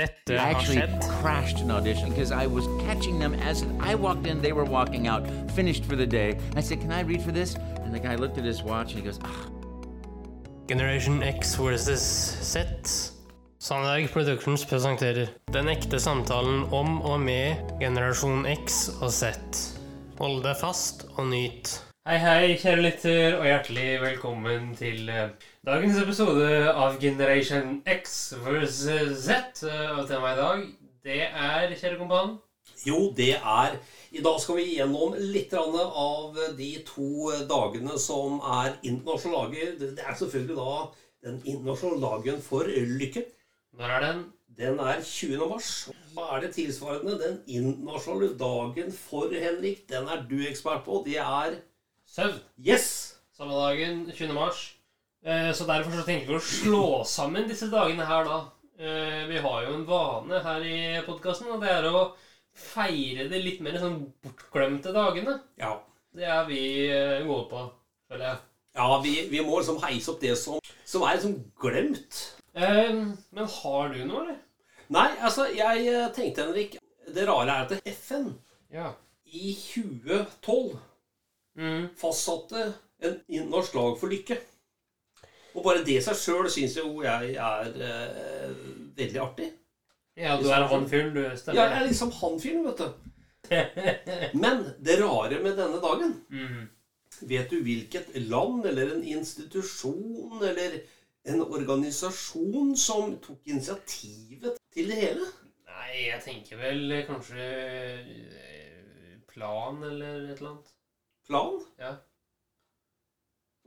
Dette I har actually skjedd. crashed an audition because I was catching them as I walked in, they were walking out, finished for the day. I said, Can I read for this? And the guy looked at his watch and he goes, ah, Generation X versus Z. Sandberg Productions presenterer Den ekte samtalen om og med generasjon X og Z. Hold deg fast og nyt. Hei, hei, kjære lytter, og hjertelig velkommen til eh, dagens episode av Generation X versus Z. Eh, Og temaet i dag, det er, kjære kompan Jo, det er I dag skal vi gjennom litt av de to dagene som er internasjonale dager. Det det er selvfølgelig da den internasjonale dagen for lykke. Når er den? Den er 20. mars. Hva er det tilsvarende? Den internasjonale dagen for Henrik, den er du ekspert på. Det er Søvn. Yes! Samme dagen, 20. mars. Eh, Så derfor så tenker vi å slå sammen disse dagene her da. Eh, Vi har jo en vane her i podkasten, og det er å feire de litt mer sånn bortglemte dagene. Ja. Det er vi eh, gode på, føler jeg. Ja, vi, vi må liksom heise opp det som, som er liksom glemt. Eh, Men har du noe, eller? Nei, altså, jeg tenkte, Henrik Det rare er at FN Ja. i 2012 Mm. fastsatte en norsk lag for lykke. Og bare det seg sjøl syns jo jeg er eh, veldig artig. Ja, du er han fyren, du. Jeg er liksom han fyren, vet du. Men det rare med denne dagen mm. Vet du hvilket land eller en institusjon eller en organisasjon som tok initiativet til det hele? Nei, jeg tenker vel kanskje eh, Plan eller et eller annet. Plan? Ja.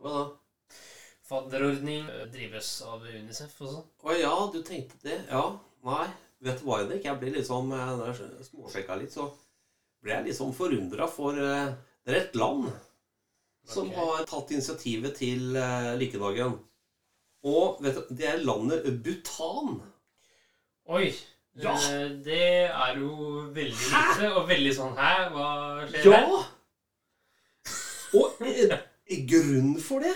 Hva da? Fadderordning eh, drives av Unicef og sånn. Å ja, du tenkte det? Ja. Nei. Vet du hva, Henrik? Jeg blir eh, Når jeg småsjekka litt, så ble jeg litt sånn forundra, for eh, det er et land som okay. har tatt initiativet til likedagen. Og vet du, det er landet Bhutan. Oi! Ja. Det er jo veldig lite, og veldig sånn Hæ, hva skjer Ja! her? Grunnen for det,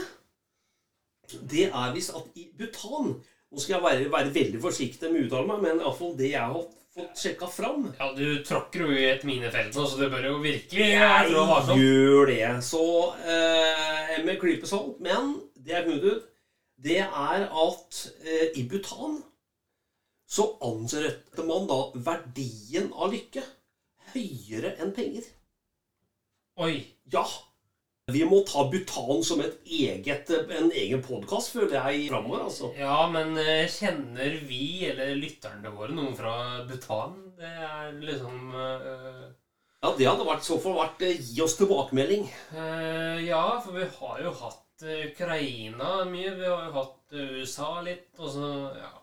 det er visst at i Bhutan Nå skal jeg være, være veldig forsiktig med å uttale meg, men iallfall det jeg har fått sjekka fram Ja, du tråkker jo i et minefelt nå, så det bør jo virkelig jeg sånn. gjør det. Så eh, med klype salt. Men det jeg funnet ut, det er at eh, i Bhutan så ansetter man da verdien av lykke høyere enn penger. Oi. Ja. Vi må ta Bhutan som et eget, en egen podkast, føler jeg, framover. Altså. Ja, men eh, kjenner vi, eller lytterne våre, noen fra Bhutan? Det er liksom uh... Ja, det hadde vært, så fall vært uh, Gi oss tilbakemelding. Uh, Ja, for vi har jo hatt Ukraina mye. Vi har jo hatt USA litt, og så ja,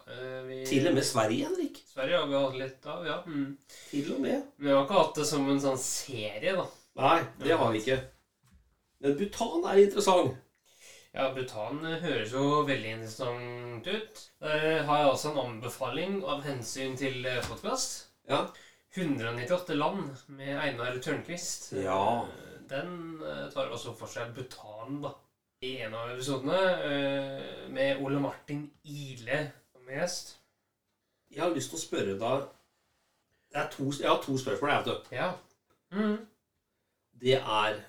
vi, Til og med Sverige, Henrik. Sverige har vi hatt litt av, ja. Mm. Til og med. Vi har ikke hatt det som en sånn serie, da. Nei, det har vi ikke. Men Bhutan er interessant. Ja, Bhutan eh, høres jo veldig interessant ut. Der har jeg også en anbefaling av hensyn til podkast. Ja. 198 land med Einar Tørnquist. Ja. Eh, Den eh, tar også for seg Bhutan, da. I en av episodene eh, med Ole Martin Ile som gjest. Jeg har lyst til å spørre deg det er to, Jeg har to spørsmål. Jeg, vet du. Ja. Mm. Det er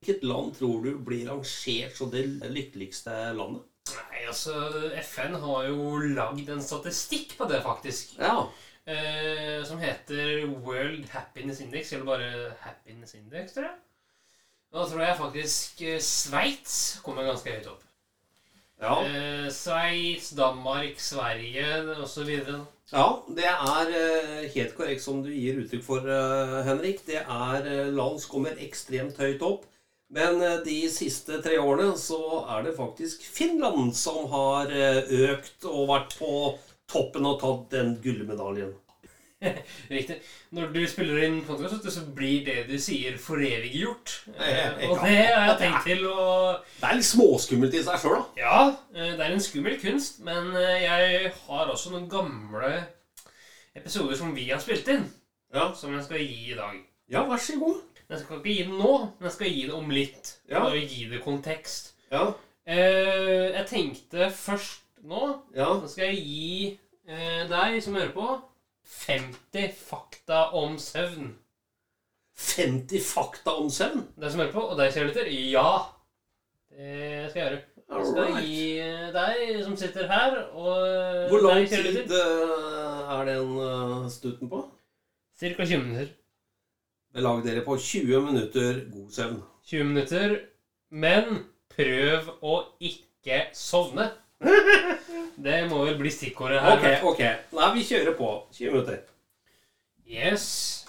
Hvilket land tror du blir rangert som det lykkeligste landet? Nei, altså FN har jo lagd en statistikk på det, faktisk. Ja. eh, som heter World Happiness Index, eller bare Happiness Index, tror jeg. Da tror jeg faktisk eh, Sveits kommer ganske høyt opp. Ja. Eh, Sveits, Danmark, Sverige osv. ja, det er eh, helt korrekt som du gir uttrykk for, eh, Henrik. Det er land som kommer ekstremt høyt opp. Men eh, de siste tre årene så er det faktisk Finland som har eh, økt og vært på toppen og tatt den gullmedaljen. Riktig. Når du spiller inn podkast, så blir det du sier, foreviggjort. Eh, og det har jeg tenkt til å Det er litt småskummelt i seg sjøl, da. Ja, det er en skummel kunst, men jeg har også noen gamle episoder som vi har spilt inn, Ja. som jeg skal gi i dag. ja, vær så god. Men Jeg skal ikke gi den nå, men jeg skal gi det om litt. Ja. Bare gi det kontekst. Ja. Eh, jeg tenkte først nå Ja. Så skal jeg gi Eh, deg som hører på 50 fakta om søvn. 50 fakta om søvn? Deg som hører på, og deg, kjærligheter, ja. Det skal jeg gjøre. Jeg skal right. gi eh, deg som sitter her, og eh, Hvor lang tid eh, er den uh, stuten på? Cirka 20 minutter. Belag dere på 20 minutter god søvn. 20 minutter, men prøv å ikke sovne. Det må vel bli stikkordet her. Ok, ok. Nei, vi kjører på. 20 minutter. Yes.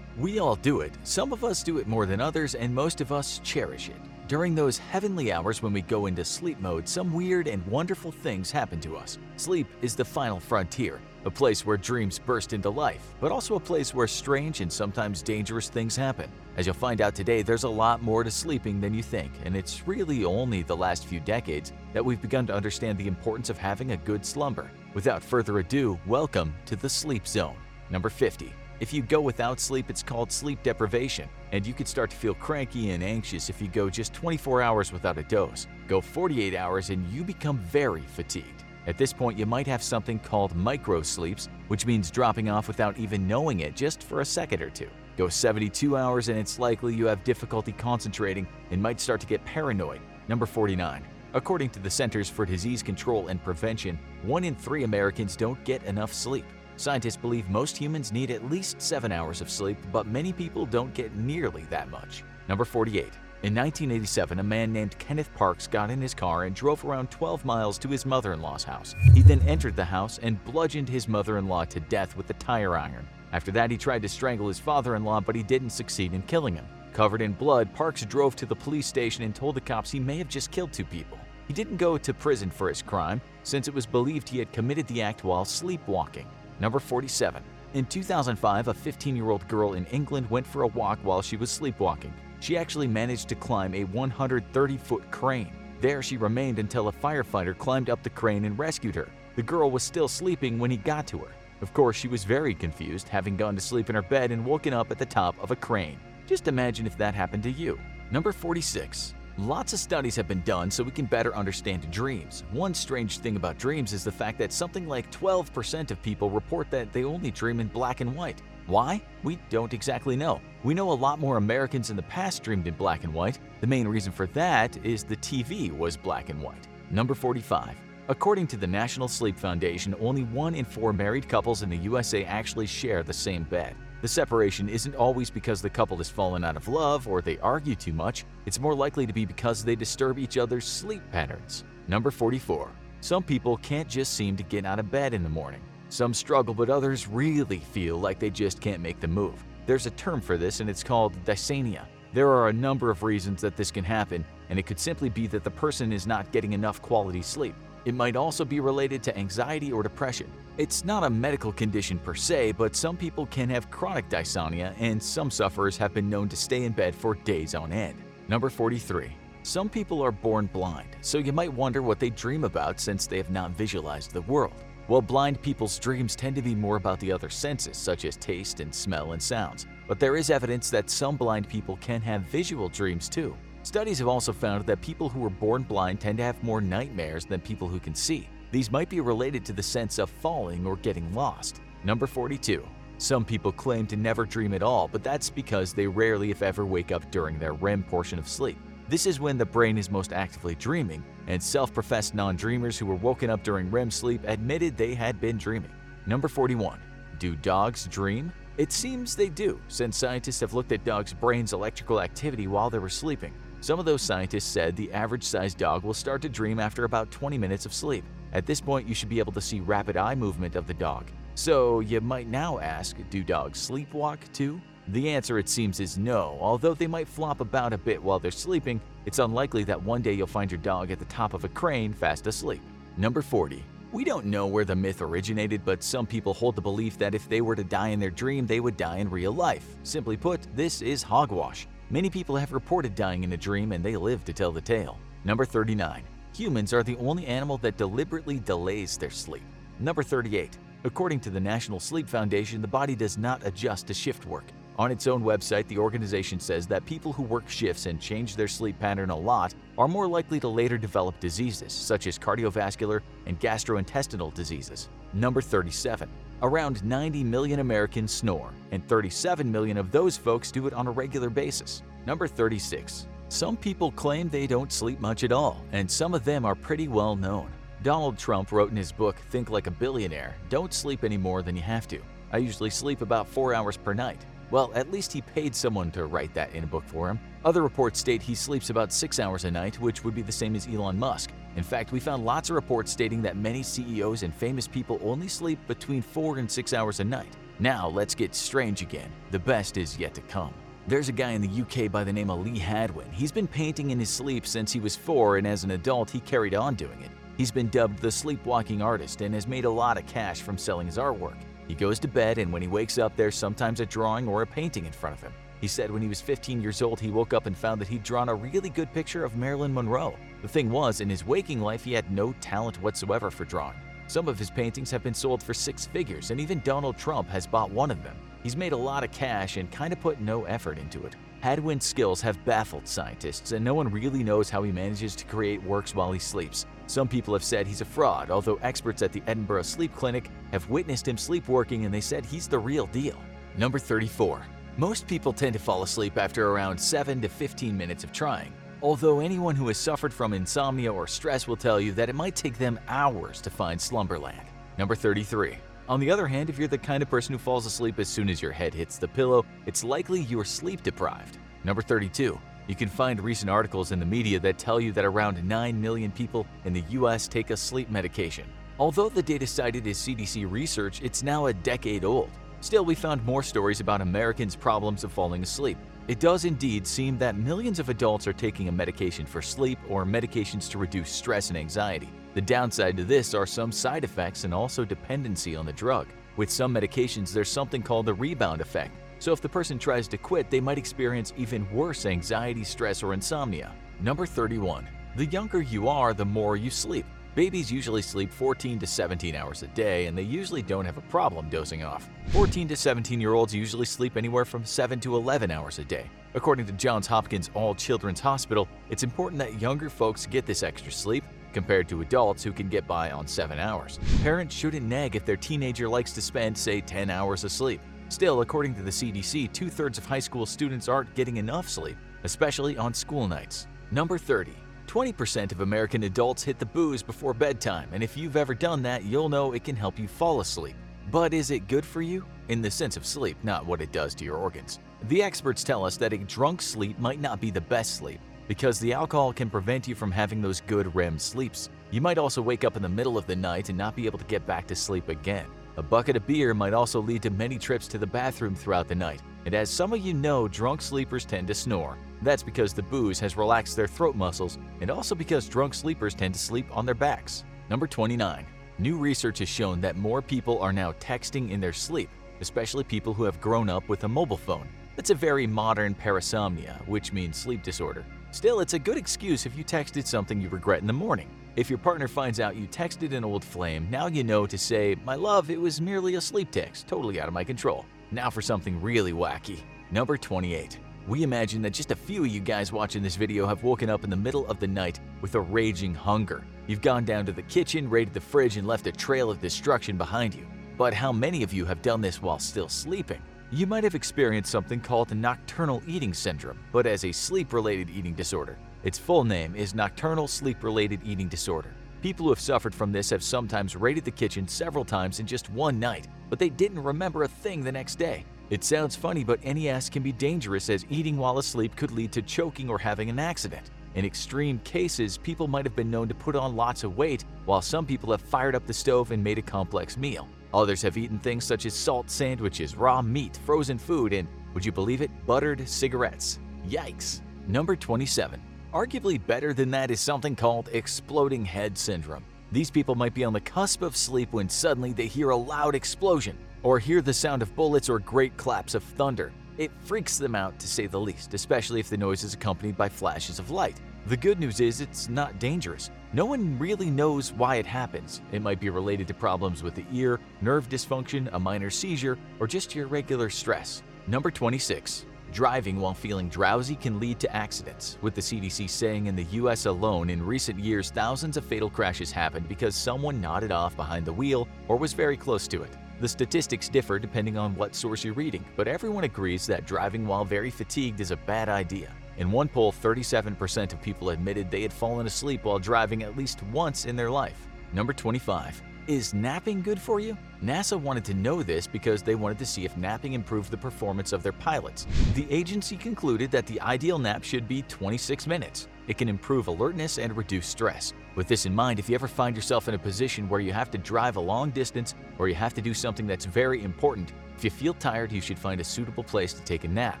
We all do it. Some of us do it more than others, and most of us cherish it. During those heavenly hours when we go into sleep mode, some weird and wonderful things happen to us. Sleep is the final frontier, a place where dreams burst into life, but also a place where strange and sometimes dangerous things happen. As you'll find out today, there's a lot more to sleeping than you think, and it's really only the last few decades that we've begun to understand the importance of having a good slumber. Without further ado, welcome to the Sleep Zone. Number 50. If you go without sleep, it's called sleep deprivation, and you could start to feel cranky and anxious if you go just 24 hours without a dose. Go 48 hours and you become very fatigued. At this point, you might have something called micro sleeps, which means dropping off without even knowing it just for a second or two. Go 72 hours and it's likely you have difficulty concentrating and might start to get paranoid. Number 49. According to the Centers for Disease Control and Prevention, one in three Americans don't get enough sleep. Scientists believe most humans need at least 7 hours of sleep, but many people don't get nearly that much. Number 48. In 1987, a man named Kenneth Parks got in his car and drove around 12 miles to his mother in law's house. He then entered the house and bludgeoned his mother in law to death with a tire iron. After that, he tried to strangle his father in law, but he didn't succeed in killing him. Covered in blood, Parks drove to the police station and told the cops he may have just killed two people. He didn't go to prison for his crime, since it was believed he had committed the act while sleepwalking. Number 47. In 2005, a 15 year old girl in England went for a walk while she was sleepwalking. She actually managed to climb a 130 foot crane. There, she remained until a firefighter climbed up the crane and rescued her. The girl was still sleeping when he got to her. Of course, she was very confused, having gone to sleep in her bed and woken up at the top of a crane. Just imagine if that happened to you. Number 46. Lots of studies have been done so we can better understand dreams. One strange thing about dreams is the fact that something like 12% of people report that they only dream in black and white. Why? We don't exactly know. We know a lot more Americans in the past dreamed in black and white. The main reason for that is the TV was black and white. Number 45. According to the National Sleep Foundation, only one in four married couples in the USA actually share the same bed. The separation isn't always because the couple has fallen out of love or they argue too much, it's more likely to be because they disturb each other's sleep patterns. Number 44. Some people can't just seem to get out of bed in the morning. Some struggle, but others really feel like they just can't make the move. There's a term for this, and it's called dysania. There are a number of reasons that this can happen, and it could simply be that the person is not getting enough quality sleep. It might also be related to anxiety or depression. It's not a medical condition per se, but some people can have chronic dysomnia, and some sufferers have been known to stay in bed for days on end. Number 43. Some people are born blind, so you might wonder what they dream about since they have not visualized the world. Well, blind people's dreams tend to be more about the other senses, such as taste and smell and sounds. But there is evidence that some blind people can have visual dreams too. Studies have also found that people who are born blind tend to have more nightmares than people who can see. These might be related to the sense of falling or getting lost. Number 42. Some people claim to never dream at all, but that's because they rarely, if ever, wake up during their REM portion of sleep. This is when the brain is most actively dreaming, and self professed non dreamers who were woken up during REM sleep admitted they had been dreaming. Number 41. Do dogs dream? It seems they do, since scientists have looked at dogs' brains' electrical activity while they were sleeping. Some of those scientists said the average sized dog will start to dream after about 20 minutes of sleep. At this point, you should be able to see rapid eye movement of the dog. So, you might now ask do dogs sleepwalk too? The answer, it seems, is no. Although they might flop about a bit while they're sleeping, it's unlikely that one day you'll find your dog at the top of a crane fast asleep. Number 40. We don't know where the myth originated, but some people hold the belief that if they were to die in their dream, they would die in real life. Simply put, this is hogwash. Many people have reported dying in a dream and they live to tell the tale. Number 39. Humans are the only animal that deliberately delays their sleep. Number 38. According to the National Sleep Foundation, the body does not adjust to shift work. On its own website, the organization says that people who work shifts and change their sleep pattern a lot are more likely to later develop diseases such as cardiovascular and gastrointestinal diseases. Number 37. Around 90 million Americans snore, and 37 million of those folks do it on a regular basis. Number 36. Some people claim they don't sleep much at all, and some of them are pretty well known. Donald Trump wrote in his book Think Like a Billionaire Don't sleep any more than you have to. I usually sleep about 4 hours per night. Well, at least he paid someone to write that in a book for him. Other reports state he sleeps about 6 hours a night, which would be the same as Elon Musk. In fact, we found lots of reports stating that many CEOs and famous people only sleep between 4 and 6 hours a night. Now, let's get strange again. The best is yet to come. There's a guy in the UK by the name of Lee Hadwin. He's been painting in his sleep since he was 4 and as an adult he carried on doing it. He's been dubbed the sleepwalking artist and has made a lot of cash from selling his artwork. He goes to bed, and when he wakes up, there's sometimes a drawing or a painting in front of him. He said when he was 15 years old, he woke up and found that he'd drawn a really good picture of Marilyn Monroe. The thing was, in his waking life, he had no talent whatsoever for drawing. Some of his paintings have been sold for six figures, and even Donald Trump has bought one of them. He's made a lot of cash and kind of put no effort into it. Hadwin's skills have baffled scientists, and no one really knows how he manages to create works while he sleeps. Some people have said he's a fraud, although experts at the Edinburgh Sleep Clinic have witnessed him sleepwalking and they said he's the real deal. Number 34. Most people tend to fall asleep after around 7 to 15 minutes of trying, although anyone who has suffered from insomnia or stress will tell you that it might take them hours to find slumberland. Number 33. On the other hand, if you're the kind of person who falls asleep as soon as your head hits the pillow, it's likely you're sleep deprived. Number 32. You can find recent articles in the media that tell you that around 9 million people in the US take a sleep medication. Although the data cited is CDC research, it's now a decade old. Still, we found more stories about Americans' problems of falling asleep. It does indeed seem that millions of adults are taking a medication for sleep or medications to reduce stress and anxiety. The downside to this are some side effects and also dependency on the drug. With some medications, there's something called the rebound effect, so if the person tries to quit, they might experience even worse anxiety, stress, or insomnia. Number 31. The younger you are, the more you sleep. Babies usually sleep 14 to 17 hours a day, and they usually don't have a problem dozing off. 14 to 17 year olds usually sleep anywhere from 7 to 11 hours a day. According to Johns Hopkins All Children's Hospital, it's important that younger folks get this extra sleep compared to adults who can get by on 7 hours. Parents shouldn't nag if their teenager likes to spend, say, 10 hours asleep. Still, according to the CDC, two thirds of high school students aren't getting enough sleep, especially on school nights. Number 30. 20% of American adults hit the booze before bedtime, and if you've ever done that, you'll know it can help you fall asleep. But is it good for you? In the sense of sleep, not what it does to your organs. The experts tell us that a drunk sleep might not be the best sleep, because the alcohol can prevent you from having those good REM sleeps. You might also wake up in the middle of the night and not be able to get back to sleep again. A bucket of beer might also lead to many trips to the bathroom throughout the night, and as some of you know, drunk sleepers tend to snore. That's because the booze has relaxed their throat muscles, and also because drunk sleepers tend to sleep on their backs. Number 29. New research has shown that more people are now texting in their sleep, especially people who have grown up with a mobile phone. That's a very modern parasomnia, which means sleep disorder. Still, it's a good excuse if you texted something you regret in the morning. If your partner finds out you texted an old flame, now you know to say, My love, it was merely a sleep text, totally out of my control. Now for something really wacky. Number 28. We imagine that just a few of you guys watching this video have woken up in the middle of the night with a raging hunger. You've gone down to the kitchen, raided the fridge, and left a trail of destruction behind you. But how many of you have done this while still sleeping? You might have experienced something called nocturnal eating syndrome, but as a sleep related eating disorder. Its full name is Nocturnal Sleep Related Eating Disorder. People who have suffered from this have sometimes raided the kitchen several times in just one night, but they didn't remember a thing the next day. It sounds funny, but NES can be dangerous as eating while asleep could lead to choking or having an accident. In extreme cases, people might have been known to put on lots of weight, while some people have fired up the stove and made a complex meal. Others have eaten things such as salt sandwiches, raw meat, frozen food, and, would you believe it, buttered cigarettes. Yikes. Number 27. Arguably better than that is something called exploding head syndrome. These people might be on the cusp of sleep when suddenly they hear a loud explosion, or hear the sound of bullets or great claps of thunder. It freaks them out to say the least, especially if the noise is accompanied by flashes of light. The good news is it's not dangerous. No one really knows why it happens. It might be related to problems with the ear, nerve dysfunction, a minor seizure, or just your regular stress. Number 26. Driving while feeling drowsy can lead to accidents, with the CDC saying in the US alone in recent years thousands of fatal crashes happened because someone nodded off behind the wheel or was very close to it. The statistics differ depending on what source you're reading, but everyone agrees that driving while very fatigued is a bad idea. In one poll, 37% of people admitted they had fallen asleep while driving at least once in their life. Number 25. Is napping good for you? NASA wanted to know this because they wanted to see if napping improved the performance of their pilots. The agency concluded that the ideal nap should be 26 minutes. It can improve alertness and reduce stress. With this in mind, if you ever find yourself in a position where you have to drive a long distance or you have to do something that's very important, if you feel tired, you should find a suitable place to take a nap.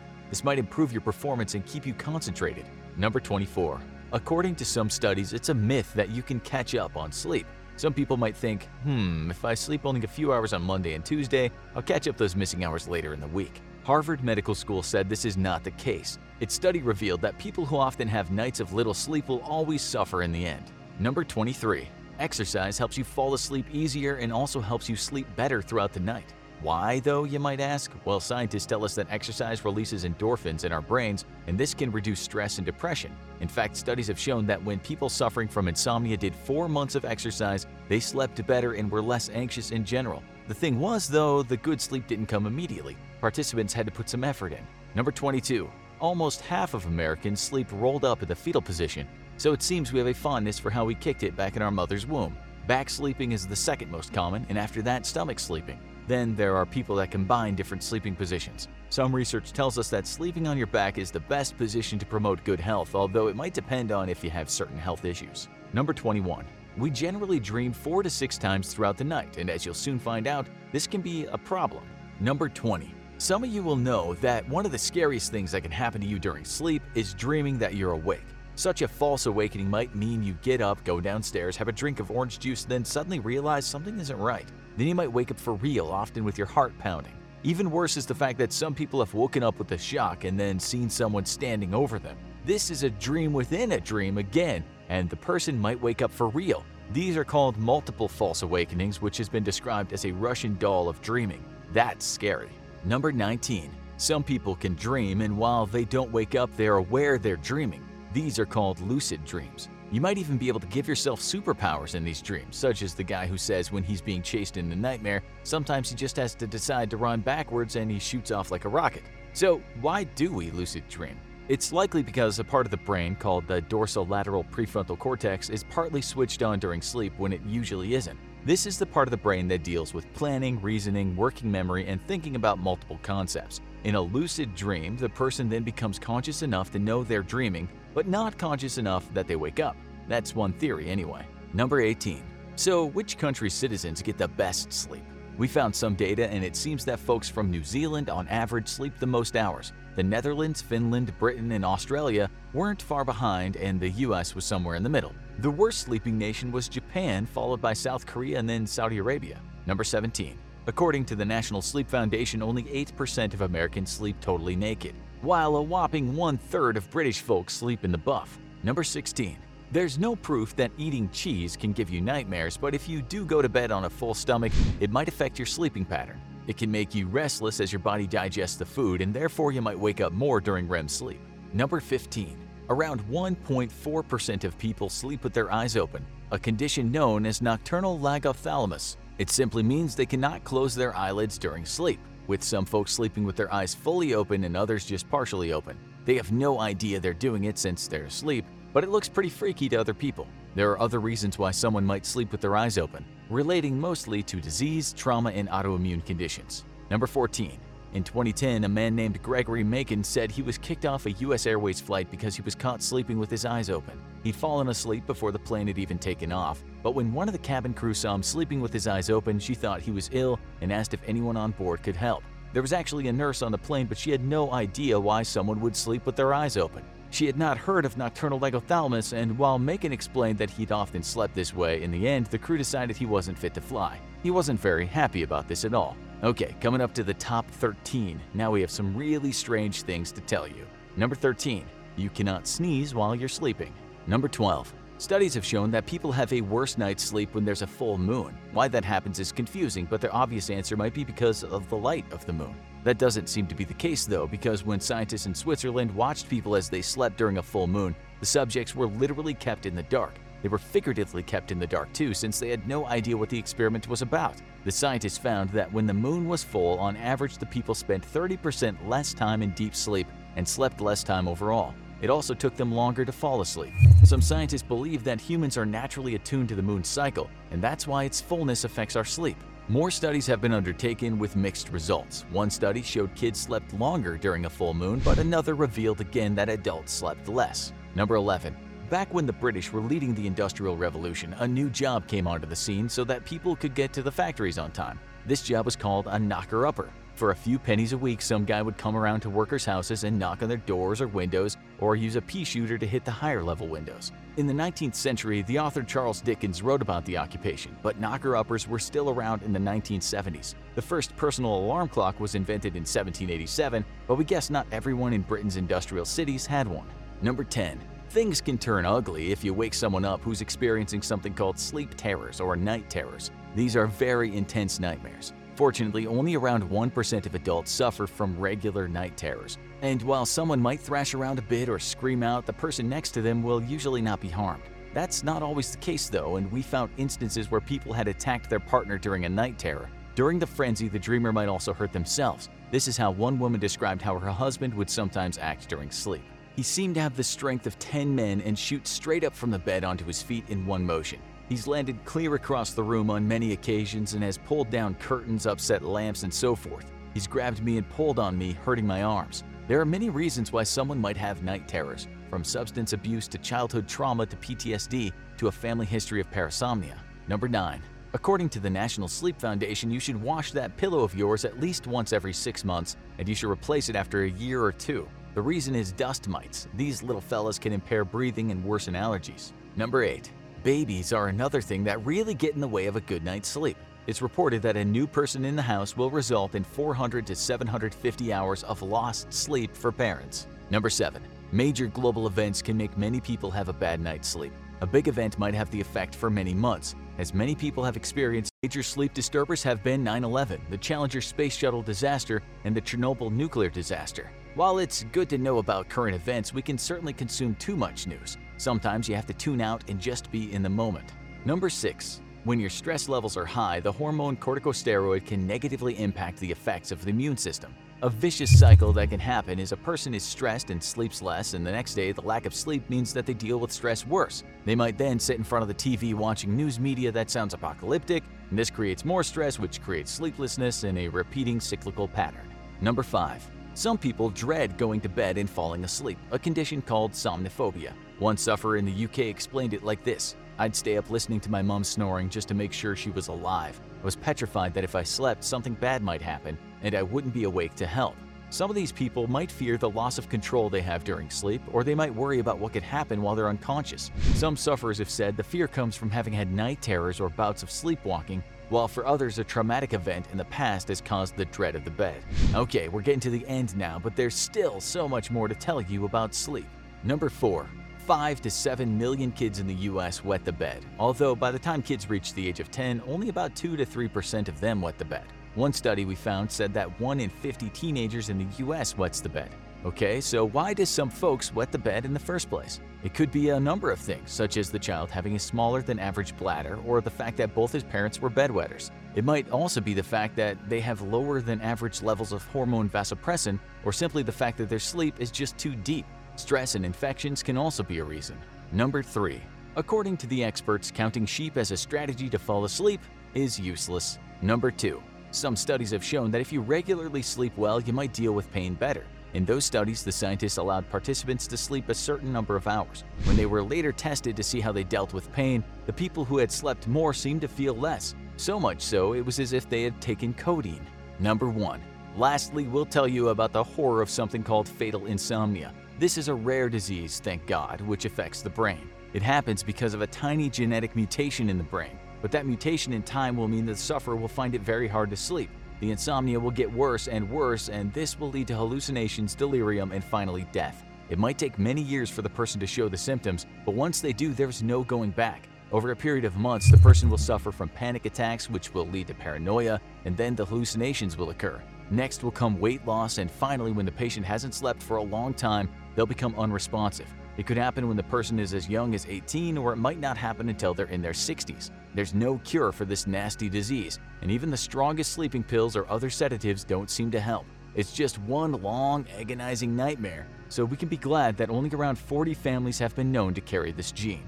This might improve your performance and keep you concentrated. Number 24. According to some studies, it's a myth that you can catch up on sleep. Some people might think, hmm, if I sleep only a few hours on Monday and Tuesday, I'll catch up those missing hours later in the week. Harvard Medical School said this is not the case. Its study revealed that people who often have nights of little sleep will always suffer in the end. Number 23. Exercise helps you fall asleep easier and also helps you sleep better throughout the night. Why, though, you might ask? Well, scientists tell us that exercise releases endorphins in our brains, and this can reduce stress and depression. In fact, studies have shown that when people suffering from insomnia did four months of exercise, they slept better and were less anxious in general. The thing was, though, the good sleep didn't come immediately. Participants had to put some effort in. Number 22. Almost half of Americans sleep rolled up in the fetal position, so it seems we have a fondness for how we kicked it back in our mother's womb. Back sleeping is the second most common, and after that, stomach sleeping. Then there are people that combine different sleeping positions. Some research tells us that sleeping on your back is the best position to promote good health, although it might depend on if you have certain health issues. Number 21. We generally dream four to six times throughout the night, and as you'll soon find out, this can be a problem. Number 20. Some of you will know that one of the scariest things that can happen to you during sleep is dreaming that you're awake. Such a false awakening might mean you get up, go downstairs, have a drink of orange juice, then suddenly realize something isn't right. Then you might wake up for real, often with your heart pounding. Even worse is the fact that some people have woken up with a shock and then seen someone standing over them. This is a dream within a dream again, and the person might wake up for real. These are called multiple false awakenings, which has been described as a Russian doll of dreaming. That's scary. Number 19. Some people can dream, and while they don't wake up, they are aware they're dreaming. These are called lucid dreams. You might even be able to give yourself superpowers in these dreams, such as the guy who says when he's being chased in a nightmare, sometimes he just has to decide to run backwards and he shoots off like a rocket. So, why do we lucid dream? It's likely because a part of the brain called the dorsolateral prefrontal cortex is partly switched on during sleep when it usually isn't. This is the part of the brain that deals with planning, reasoning, working memory, and thinking about multiple concepts. In a lucid dream, the person then becomes conscious enough to know they're dreaming, but not conscious enough that they wake up. That's one theory, anyway. Number 18. So, which country's citizens get the best sleep? We found some data, and it seems that folks from New Zealand on average sleep the most hours. The Netherlands, Finland, Britain, and Australia weren't far behind, and the US was somewhere in the middle. The worst sleeping nation was Japan, followed by South Korea and then Saudi Arabia. Number 17. According to the National Sleep Foundation, only 8% of Americans sleep totally naked, while a whopping one third of British folks sleep in the buff. Number 16. There's no proof that eating cheese can give you nightmares, but if you do go to bed on a full stomach, it might affect your sleeping pattern. It can make you restless as your body digests the food, and therefore you might wake up more during REM sleep. Number 15. Around 1.4% of people sleep with their eyes open, a condition known as nocturnal lagophthalmos. It simply means they cannot close their eyelids during sleep, with some folks sleeping with their eyes fully open and others just partially open. They have no idea they're doing it since they're asleep, but it looks pretty freaky to other people. There are other reasons why someone might sleep with their eyes open, relating mostly to disease, trauma, and autoimmune conditions. Number 14. In 2010, a man named Gregory Macon said he was kicked off a US Airways flight because he was caught sleeping with his eyes open. He'd fallen asleep before the plane had even taken off, but when one of the cabin crew saw him sleeping with his eyes open, she thought he was ill and asked if anyone on board could help. There was actually a nurse on the plane, but she had no idea why someone would sleep with their eyes open. She had not heard of nocturnal lagophthalmos, and while Macon explained that he'd often slept this way, in the end, the crew decided he wasn't fit to fly. He wasn't very happy about this at all. Okay, coming up to the top 13. Now we have some really strange things to tell you. Number 13. You cannot sneeze while you're sleeping. Number 12. Studies have shown that people have a worse night's sleep when there's a full moon. Why that happens is confusing, but the obvious answer might be because of the light of the moon. That doesn't seem to be the case though, because when scientists in Switzerland watched people as they slept during a full moon, the subjects were literally kept in the dark. They were figuratively kept in the dark too, since they had no idea what the experiment was about. The scientists found that when the moon was full, on average the people spent 30% less time in deep sleep and slept less time overall. It also took them longer to fall asleep. Some scientists believe that humans are naturally attuned to the moon's cycle, and that's why its fullness affects our sleep. More studies have been undertaken with mixed results. One study showed kids slept longer during a full moon, but another revealed again that adults slept less. Number 11. Back when the British were leading the Industrial Revolution, a new job came onto the scene so that people could get to the factories on time. This job was called a knocker-upper. For a few pennies a week, some guy would come around to workers' houses and knock on their doors or windows, or use a pea shooter to hit the higher level windows. In the 19th century, the author Charles Dickens wrote about the occupation, but knocker uppers were still around in the 1970s. The first personal alarm clock was invented in 1787, but we guess not everyone in Britain's industrial cities had one. Number 10. Things can turn ugly if you wake someone up who's experiencing something called sleep terrors or night terrors. These are very intense nightmares. Fortunately, only around 1% of adults suffer from regular night terrors. And while someone might thrash around a bit or scream out, the person next to them will usually not be harmed. That's not always the case though, and we found instances where people had attacked their partner during a night terror. During the frenzy, the dreamer might also hurt themselves. This is how one woman described how her husband would sometimes act during sleep. He seemed to have the strength of 10 men and shoot straight up from the bed onto his feet in one motion. He's landed clear across the room on many occasions and has pulled down curtains, upset lamps, and so forth. He's grabbed me and pulled on me, hurting my arms. There are many reasons why someone might have night terrors, from substance abuse to childhood trauma to PTSD to a family history of parasomnia. Number 9. According to the National Sleep Foundation, you should wash that pillow of yours at least once every six months, and you should replace it after a year or two. The reason is dust mites. These little fellas can impair breathing and worsen allergies. Number 8. Babies are another thing that really get in the way of a good night's sleep. It's reported that a new person in the house will result in 400 to 750 hours of lost sleep for parents. Number 7. Major global events can make many people have a bad night's sleep. A big event might have the effect for many months, as many people have experienced major sleep disturbers have been 9-11, the Challenger space shuttle disaster, and the Chernobyl nuclear disaster. While it's good to know about current events, we can certainly consume too much news. Sometimes you have to tune out and just be in the moment. Number 6. When your stress levels are high, the hormone corticosteroid can negatively impact the effects of the immune system. A vicious cycle that can happen is a person is stressed and sleeps less, and the next day the lack of sleep means that they deal with stress worse. They might then sit in front of the TV watching news media that sounds apocalyptic, and this creates more stress, which creates sleeplessness in a repeating cyclical pattern. Number 5. Some people dread going to bed and falling asleep, a condition called somnophobia. One sufferer in the UK explained it like this I'd stay up listening to my mom snoring just to make sure she was alive. I was petrified that if I slept, something bad might happen, and I wouldn't be awake to help. Some of these people might fear the loss of control they have during sleep, or they might worry about what could happen while they're unconscious. Some sufferers have said the fear comes from having had night terrors or bouts of sleepwalking, while for others a traumatic event in the past has caused the dread of the bed. Okay, we're getting to the end now, but there's still so much more to tell you about sleep. Number 4. 5 to 7 million kids in the US wet the bed, although by the time kids reach the age of 10, only about 2 to 3% of them wet the bed. One study we found said that 1 in 50 teenagers in the US wets the bed. Okay, so why do some folks wet the bed in the first place? It could be a number of things, such as the child having a smaller than average bladder or the fact that both his parents were bedwetters. It might also be the fact that they have lower than average levels of hormone vasopressin or simply the fact that their sleep is just too deep. Stress and infections can also be a reason. Number 3. According to the experts, counting sheep as a strategy to fall asleep is useless. Number 2. Some studies have shown that if you regularly sleep well, you might deal with pain better. In those studies, the scientists allowed participants to sleep a certain number of hours. When they were later tested to see how they dealt with pain, the people who had slept more seemed to feel less. So much so, it was as if they had taken codeine. Number 1. Lastly, we'll tell you about the horror of something called fatal insomnia. This is a rare disease, thank God, which affects the brain. It happens because of a tiny genetic mutation in the brain, but that mutation in time will mean that the sufferer will find it very hard to sleep. The insomnia will get worse and worse, and this will lead to hallucinations, delirium, and finally death. It might take many years for the person to show the symptoms, but once they do, there's no going back. Over a period of months, the person will suffer from panic attacks, which will lead to paranoia, and then the hallucinations will occur. Next will come weight loss, and finally, when the patient hasn't slept for a long time, they'll become unresponsive. It could happen when the person is as young as 18, or it might not happen until they're in their 60s. There's no cure for this nasty disease, and even the strongest sleeping pills or other sedatives don't seem to help. It's just one long, agonizing nightmare, so we can be glad that only around 40 families have been known to carry this gene.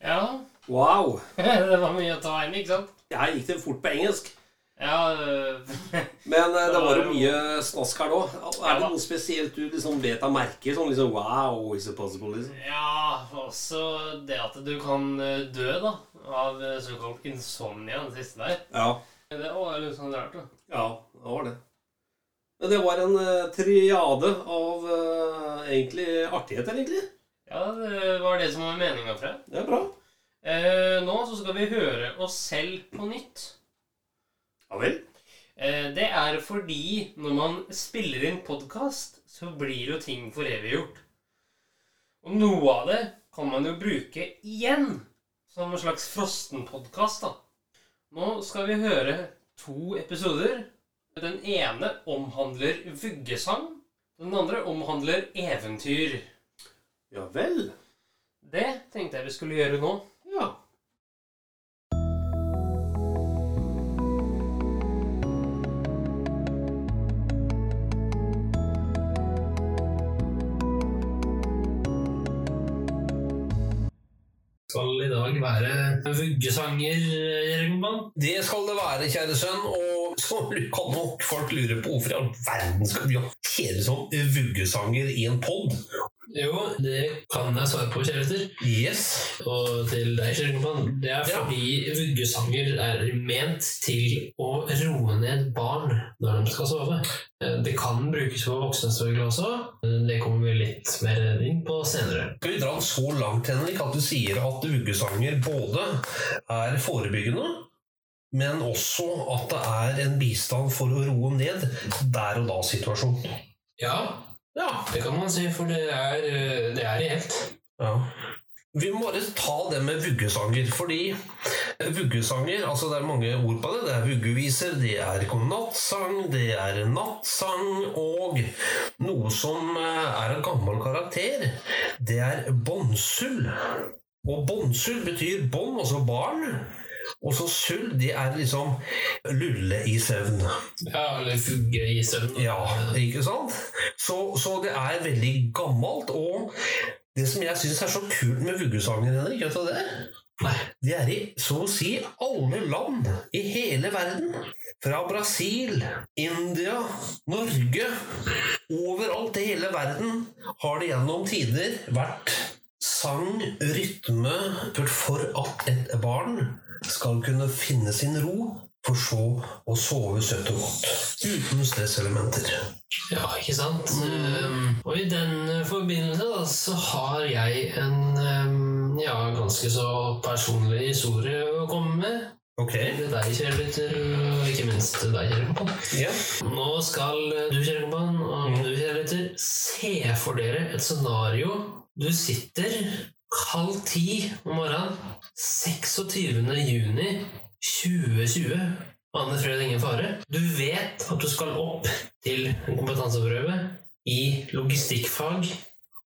Ja, Wow! det var mye å ta inn, ikke sant? Her gikk det fort på engelsk. Ja, øh, Men eh, det var jo mye snask her nå. Er det noe spesielt du liksom vet av merker? Sånn liksom Wow, is it possible? liksom? ja, også det at du kan øh, dø da, av øh, såkalt insomnia, den siste der. Ja. Det var litt sånn rart, da. Ja, det var det. Men det var en uh, triade av uh, egentlig artigheter, egentlig. Ja, det var det som var meningen fra. Det er bra. Eh, nå så skal vi høre oss selv på nytt. Ja vel. Eh, det er fordi når man spiller inn podkast, så blir jo ting foreviggjort. Og noe av det kan man jo bruke igjen som en slags frosten-podkast. Nå skal vi høre to episoder. Den ene omhandler vuggesang. Den andre omhandler eventyr. Ja vel. Det tenkte jeg vi skulle gjøre nå. Vuggesanger, Jørgen Mann? Det skal det være, kjære sønn. Og så kan nok folk lure på hvorfor i all verden skal vi ha hele sånn vuggesanger i en pod. Jo, det kan jeg svare på, kjærester. Yes. Og til deg, Kjellingmann, det er Ja. fordi vuggesanger er ment til å roe ned barn når de skal sove. Eh, Det kan brukes for voksne selvfølgelig også. Det kommer vi litt mer inn på senere. Skal vi dra så langt, Henrik, at du sier at uggesanger både er forebyggende, men også at det er en bistand for å roe ned der og da-situasjonen? Ja, Ja. det kan man si, for det er, eh, det er reelt. Ja. Vi må bare ta det med vuggesanger, fordi vuggesanger altså Det er mange ord på det. Det er vuggeviser, det er godnattsang, det er nattsang, og noe som eh, er av gammel karakter, det er båndsull. Og båndsull betyr bånd, altså barn. Og så sull, det er liksom lulle i søvn. Ja, eller fugge i søvn. Ja, ikke sant? Så, så det er veldig gammelt, og det som jeg syns er så kult med vuggesanger, Henrik, vet du det? Nei. Det er i så å si alle land i hele verden. Fra Brasil, India, Norge Overalt i hele verden har det gjennom tider vært sang, rytme, for at et barn skal kunne finne sin ro, for så å sove søtt og godt. Uten stresselementer. Ja, ikke sant? Um, og i den forbindelse da, så har jeg en um, ja, ganske så personlig historie å komme med. Ok. Til deg, kjære lytter, og ikke minst til deg, kjære kompan. Ja. Nå skal du, kjære kompan, og du, kjære lytter, se for dere et scenario. Du sitter halv ti om morgenen 26. juni 2020. Vanlig fredag, ingen fare. Du vet at du skal opp til en kompetanseprøve i logistikkfag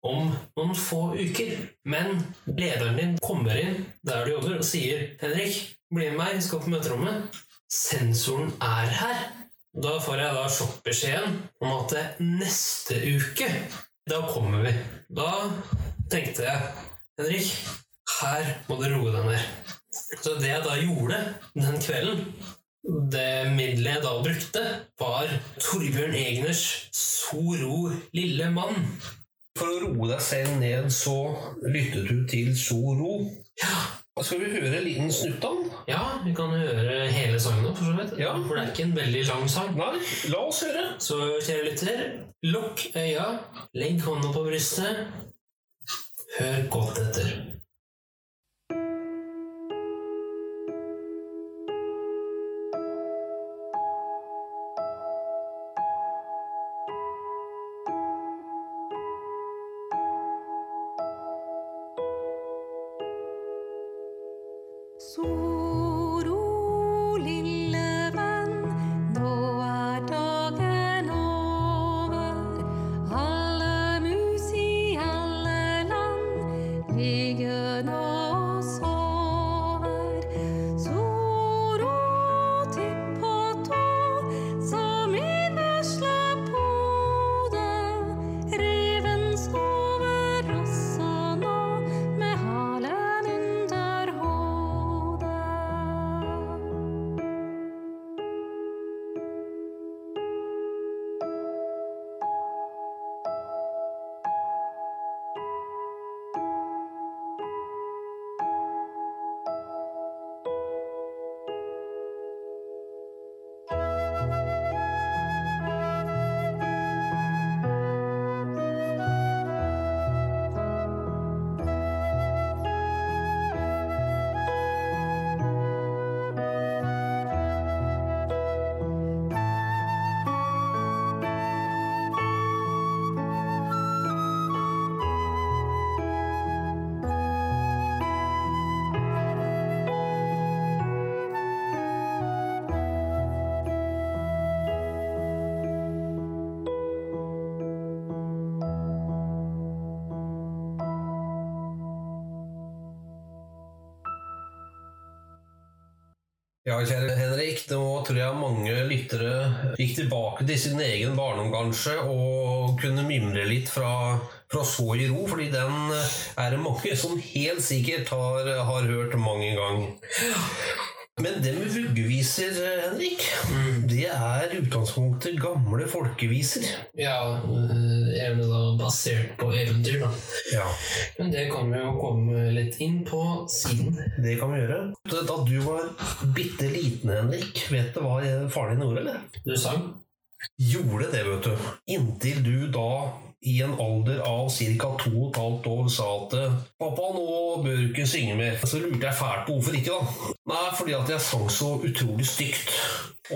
om noen få uker. Men lederen din kommer inn der du jobber og sier 'Henrik, bli med meg, vi skal på møterommet'. Sensoren er her. Da får jeg da sjokkbeskjeden om at neste uke, da kommer vi. Da tenkte jeg Henrik, her må du roe deg ned. Så det jeg da gjorde den kvelden, det middelet jeg da brukte, var Torbjørn Egners So ro, lille mann. For å roe deg selv ned, så lyttet du til Soro. Skal vi høre en liten snutt av den? Ja, vi kan høre hele sangen for så vidt. Ja. For det er ikke en veldig lang sang. Nei, la oss høre. Så kjære lytter, lukk øya, legg hånda på brystet, hør godt etter. Ja, kjære Henrik, nå tror jeg mange lyttere gikk tilbake til sin egen barndom kanskje, og kunne mimre litt fra, fra Så i ro, fordi den er det mange som helt sikkert har, har hørt mange ganger. Men det med vuggeviser, Henrik, det er utgangspunktet gamle folkeviser. Ja, gjerne da basert på eventyr, da. Ja, Men det kan vi jo komme litt inn på siden. det kan vi gjøre. Da du var bitte liten, Henrik, vet du hva faren din gjorde, eller? Du sang? gjorde det, vet du. Inntil du da i en alder av ca. to og et halvt år sa at 'Pappa, nå bør du ikke synge mer'. Så lurte jeg fælt på hvorfor ikke, da. Nei, fordi at jeg sang så utrolig stygt.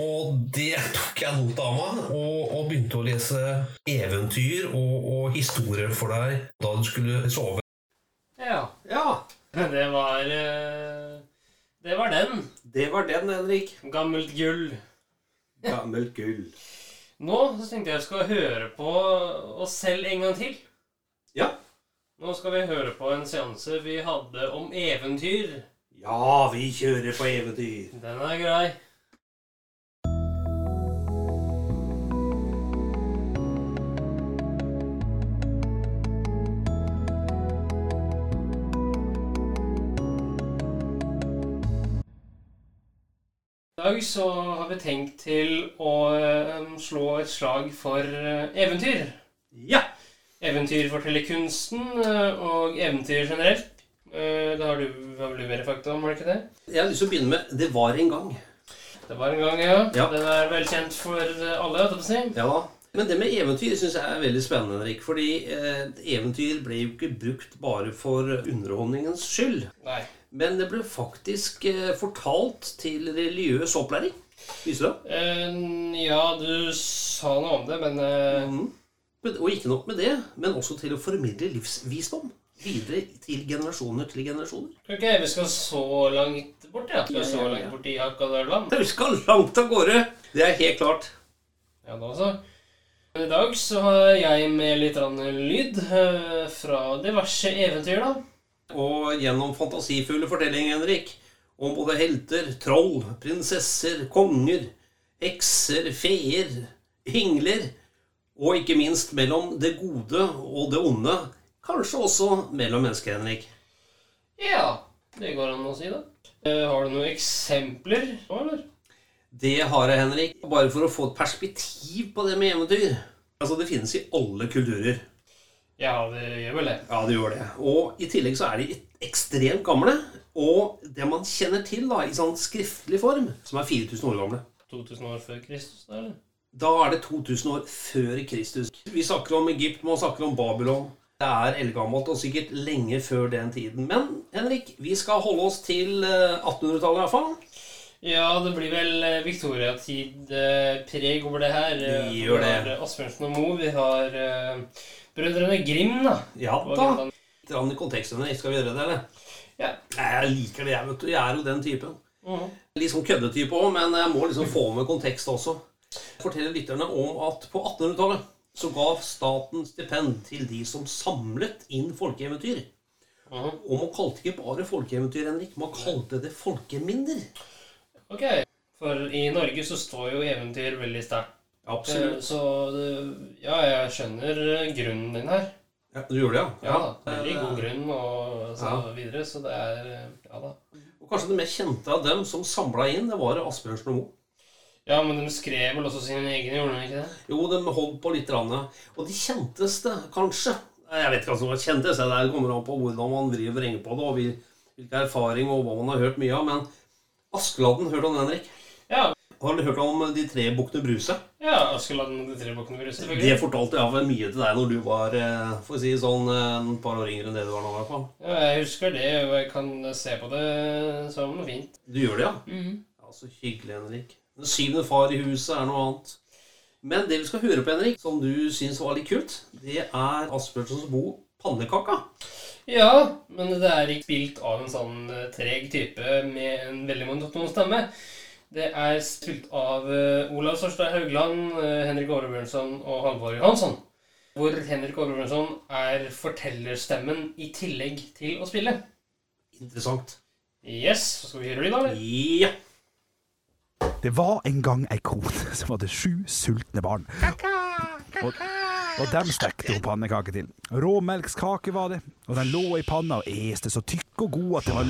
Og det tok jeg not av meg, og, og begynte å lese eventyr og, og historier for deg da du skulle sove. Ja. Ja, Det var øh, Det var den. det var den, Henrik. Gammelt gull. Gammelt gull. Nå så tenkte jeg skal høre på oss selv en gang til. Ja. Nå skal vi høre på en seanse vi hadde om eventyr. Ja, vi kjører på eventyr. Den er grei. Dag så har vi tenkt til å eh, slå et slag for eh, eventyr. Ja. Eventyrfortellerkunsten eh, og eventyr generelt. Eh, Det har du har du mer fakta om, har du ikke det? Jeg har lyst til å begynne med 'Det var en gang'. Det var en gang, ja. Ja. Den er velkjent for alle, jeg si. Ja da. Men det med eventyr syns jeg er veldig spennende, Henrik. Fordi eh, eventyr ble jo ikke brukt bare for underholdningens skyld. Nei. Men det ble faktisk eh, fortalt til religiøs opplæring. Visste du det? Eh, ja, du sa noe om det, men eh, Mhm. Men- Og ikke nok med det, men også til å formidle livsvisdom videre til generasjoner til generasjoner. Ok, vi skal så langt bort, ja. Skal vi så ja, ja. langt bort i Akadørland? Vi skal langt av gårde! Det er helt klart. Ja, da så. I dag så har jeg med litt lyd fra diverse eventyr, da. Og gjennom fantasifulle fortellinger, Henrik, om både helter, troll, prinsesser, konger, hekser, feer, hingler, og ikke minst mellom det gode og det onde. Kanskje også mellom mennesker, Henrik. Ja, det går an å si det. Eh, har du noen eksempler nå, eller? Det har jeg, Henrik. Bare for å få et perspektiv på det med eventyr. Altså, det finnes i alle kulturer. Ja, det gjør vel det. Ja, det gjør det. Og i tillegg så er de ekstremt gamle. Og det man kjenner til da, i sånn skriftlig form, som er 4000 år gamle. 2000 år før Kristus, da, eller? Da er det 2000 år før Kristus. Vi snakker om Egypt, man snakker om Babylon. Det er eldgammelt og sikkert lenge før den tiden. Men Henrik, vi skal holde oss til eh, 1800-tallet iallfall. Ja, det blir vel eh, viktoriatid-preg over det her. Vi gjør det. Asbjørnsen og Moe. Vi har eh, Brødrene Grim, da. Ja da. Litt i konteksten, Skal vi gjøre det, eller? Ja. Jeg liker det, jeg, vet du. Jeg er jo den typen. Litt sånn køddetype òg, men jeg må liksom få med kontekst også. Fortelle lytterne om at på 1800-tallet så ga staten stipend til de som samlet inn folkeeventyr. Og man kalte ikke bare folkeeventyr, Henrik. Man kalte det folkeminner. Ok. For i Norge så står jo eventyr veldig sterkt. Eh, Absolutt. Så ja, jeg skjønner grunnen din her. Ja, du gjorde det, ja? Ja da. Veldig god grunn og så Ja. videre. Så det er eh, Ja da. Og kanskje det mest kjente av dem som samla inn, det var Asbjørnsen og Moe. Ja, men de skrev vel også sine egne, gjorde de ikke det? Jo, de holdt på litt. rande. Og de kjenteste, kanskje Jeg vet ikke hva som var kjentest. Det kommer an på hvordan man driver og vrenger på det, og hvilken erfaring og hva man har hørt mye av. Men Askeladden, hørte du om den, Henrik? Har du hørt om De tre bukkene Bruse? ja Askeladden og de tre bukkene Bruse, Det fortalte jeg mye til deg når du var eh, for å si sånn en et par år yngre enn det du var nå. i hvert fall. Ja, jeg husker det, og jeg kan se på det som noe fint. Du gjør det, ja? Ja, Så hyggelig, Henrik. Den syvende far i huset er noe annet. Men det vi skal høre på, Henrik, som du syns var litt kult, det er Asbjørnsens bo 'Pannekaka'. Ja, men det er ikke spilt av en sånn eh, treg type med en veldig monoton stemme. Det er spilt av eh, Olav Sorstad Haugland, eh, Henrik Aare og Halvor Johansson. Hvor Henrik Aare er fortellerstemmen i tillegg til å spille. Interessant. Yes, Så skal vi høre det, da? eller? Ja. Det var en gang ei kone som hadde sju sultne barn. Og, og dem stekte hun pannekake til. Råmelkskake var det, og den lå i panna og este så tykk og god at det var,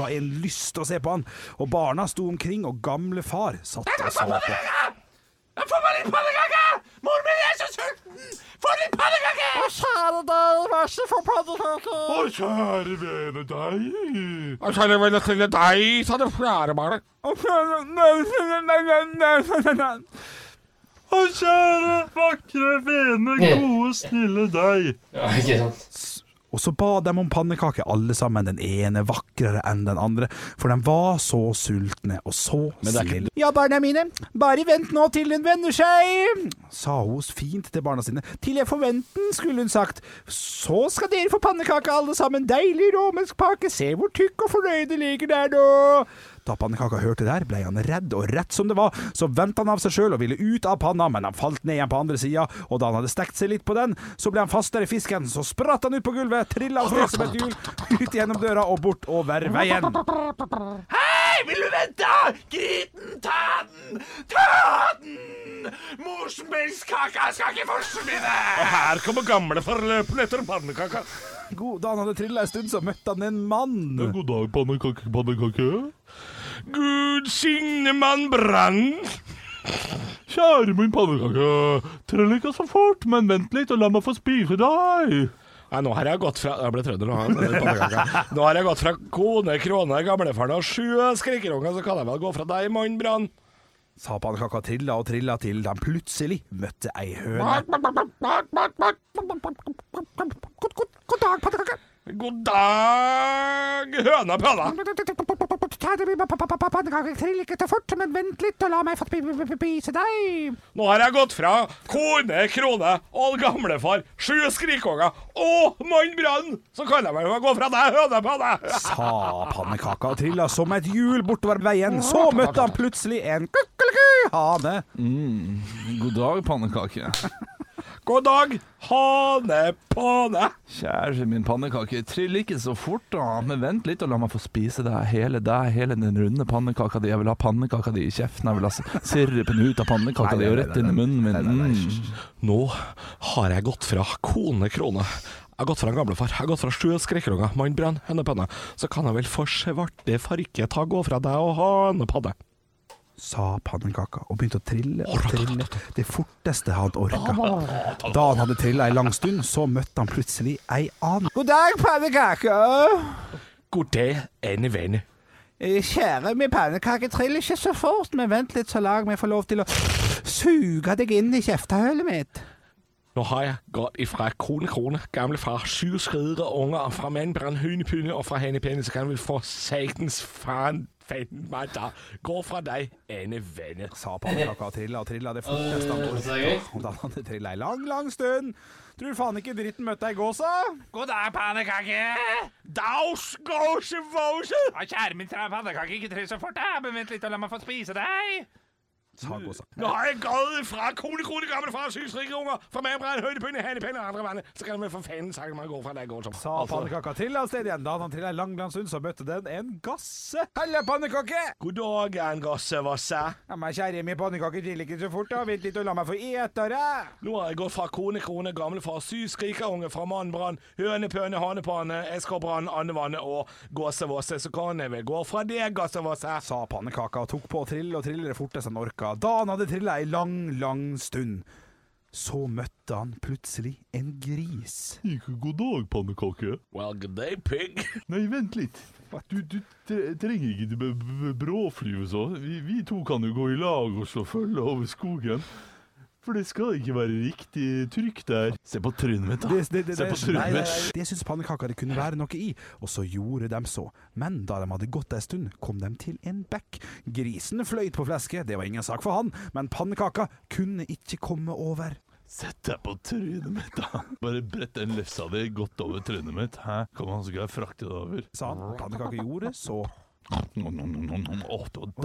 var en lyst å se på han. Og barna sto omkring, og gamle far satt og så på. Få meg litt pannekake! Moren min er så sulten! Få litt pannekake! Å, kjære deg, vær så få pannekake. Å, kjære vene deg. Å, kjære vene til deg, sa det fjerde barnet. Å, kjære vakre, vene, gode, snille deg. Ja, ikke sant? Og så ba de om pannekake, alle sammen, den ene vakrere enn den andre, for de var så sultne og så snille. Ja, barna mine, bare vent nå til hun vender seg, sa hun fint til barna sine. Til jeg forventer skulle hun sagt. Så skal dere få pannekake alle sammen, deilig råmelkpake, se hvor tykk og fornøyd det ligger der nå. Da pannekaka hørte det der, ble han redd, og rett som det var, så vendte han av seg sjøl og ville ut av panna, men han falt ned igjen på andre sida, og da han hadde stekt seg litt på den, så ble han fastere i fisken, så spratt han ut på gulvet, trilla av sted som et hjul, ut gjennom døra og bort over veien. Hei, vil du vente? Grip den, ta den, ta den! Morsmelskaka skal ikke forsvinne! Her kommer gamle forløpende etter pannekaka. God, da han hadde trilla en stund, så møtte han en mann. God dag, pannekake, pannekake. Gud signe mann Brann. Kjære min pannekake. Trell ikke så fort, men vent litt og la meg få spise deg. Nei, nå har jeg gått fra Jeg ble trønder nå. pannekaka. Nå har jeg gått fra kone, krone, gamlefaren og sju skrikerunger, så kan jeg vel gå fra deg, mann Brann. Sa pannekaka trilla og trilla til de plutselig møtte ei høne. God dag, pannekake. God dag, høna pøna. Trill ikke så fort, men vent litt og la meg få spise deg. Nå har jeg gått fra kone, krone og gamlefar, sju skrikunger og mann Brann. Så kan jeg vel gå fra deg, høna på. Sa pannekaka og trilla som et hjul bortover veien. Så møtte han plutselig en kukkeliku hane. God dag, pannekake. God dag, hanepane. Kjære min pannekake, trill ikke så fort da, men vent litt og la meg få spise deg, hele deg, hele den runde pannekaka di. Jeg vil ha pannekaka di i kjeften, jeg vil ha sirupen ut av pannekaka di og rett inn i munnen min. Mm. Nå har jeg gått fra kone, krone. Jeg har gått fra en gamlefar, jeg har gått fra sju skrikerunger, mann Brann, hønepanne. Så kan jeg vel for svarte farke ta gå fra deg og hanepanne. Sa pannekaka og begynte å trille og trille det forteste han orka. Da han hadde trilla ei lang stund, så møtte han plutselig ei annen. God dag, pannekake. God dag, Anne Vene. Eh, Kjære min pannekake, trill ikke så fort, men vent litt så lag meg få lov til å suge deg inn i kjeftehullet mitt. Nå har jeg gått ifra Krone Krone, gamle far, syv skridere unger, fra Mannbrand Hønepynne og fra hanepenne, så kan vi få satans faen fanden meg da gå fra deg, ene Venne. Sa pannekaka og trilla og trilla det forteste han. Og da hadde trilla ei lang, lang stund. Tror faen ikke dritten møtte deg i gåsa. God dag, pannekake! Daus, gåse, våse! Kjære min pannekake, ikke trill så fort, da, men vent litt og la meg få spise deg. Sa gåsa. Nå har jeg gått fra kone, kone, gamle far, syv strikeunger, fra Mannbrand høydepinne, Hannepenne og andre vann. så kan vi for faen sagt man gå fra deg, som Sa pannekaka trilla av sted igjen. Da han trilla lang, lang så møtte den en gasse. Helle, pannekake! God dagen, Gassevasse. Ja, men kjære min pannekake triller ikke så fort, da. Vent litt og la meg få ete det. Nå har jeg gått fra kone, kone, gamle far, syv skrikerunge fra Mannbrann, Hønepøne, Hanepanne, Eskerbrann, Andevannet og Gåsevasse, så kan jeg vel gå fra det, Gassevasse. Sa pannekaka og tok på å trille og trille det forteste han orka. Da han hadde trilla ei lang, lang stund, så møtte han plutselig en gris. Ikke god dag, pannekake. Well, good day, pig. Nei, vent litt. Du, du trenger ikke bråflyve så. Vi, vi to kan jo gå i lag og slå følge over skogen. For det skal ikke være riktig trykk der. Se på trynet mitt, da. Det, det, det, Se på trynet mitt. det syntes pannekaka det kunne være noe i, og så gjorde de så. Men da de hadde gått ei stund, kom de til en bekk. Grisen fløyt på flesket, det var ingen sak for han, men pannekaka kunne ikke komme over. Sett deg på trynet mitt, da. Bare brett den lefsa di godt over trynet mitt. Hæ? Kom an, så skal jeg frakte det over. Sa han. Pannekaka gjorde så. Var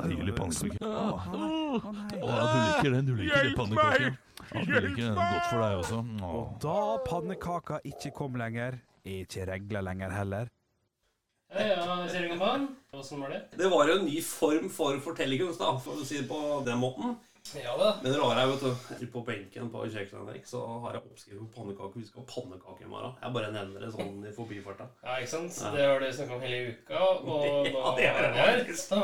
deilig pannekake. Å, du liker den, du liker det pannekaken. Ja, du liker den godt for deg også. Og da pannekaka ikke kom lenger, er ikke regla lenger heller. Ja? Åssen var det? Det var jo en ny form for fortellingen, for å si det på den måten. Ja da. Men det rare er, vet du, på benken på kjøkkenet så har jeg oppskrevet pannekake. Vi skal ha pannekake i morgen. Jeg bare nevner det sånn i forbifarta. Ja, ikke sant? Ja. Det har du snakka om hele uka, og nå Ja, det er det her. Så,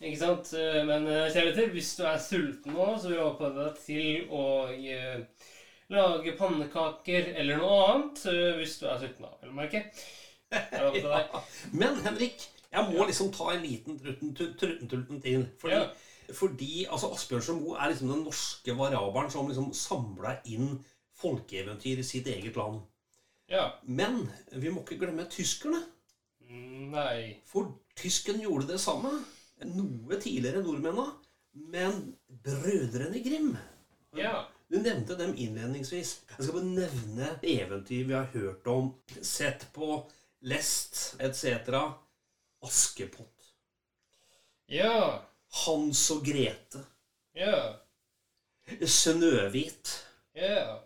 ikke sant? Men kjærligheter kjære lytter, hvis du er sulten nå, så vil jeg oppfordre deg til å eh, lage pannekaker eller noe annet. eh, Hvis du er sulten, da, vil du merke. Er. Men Henrik, jeg må liksom ta en liten trutten-tulten til. Fordi, Ja. Fordi altså, Asbjørnsen Moe er liksom den norske variabelen som liksom samla inn folkeeventyr i sitt eget land. Ja. Men vi må ikke glemme tyskerne. Nei. For tysken gjorde det samme. Noe tidligere enn nordmennene. Men brødrene Grim Ja. Du nevnte dem innledningsvis. Jeg skal bare nevne eventyr vi har hørt om, sett på, lest etc. Askepott. Ja. Hans og Grete. Ja. Snøhvit. Ja.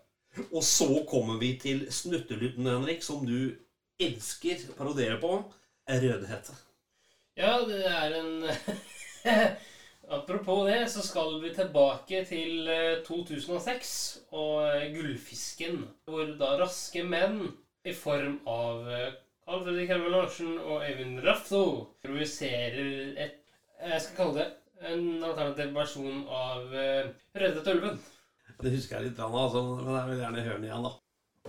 Og så kommer vi til Snuttelutten, Henrik, som du elsker å parodiere på. Rødhette. Ja, det er en Apropos det, så skal vi tilbake til eh, 2006 og eh, Gullfisken. Hvor da raske menn i form av Alfred Carl Fredrik Herman Larsen og Øyvind Rafto improviserer et Jeg skal kalle det en alternativ versjon av uh, Reddet ulven. Det husker jeg litt, altså, men jeg vil gjerne høre den igjen, da.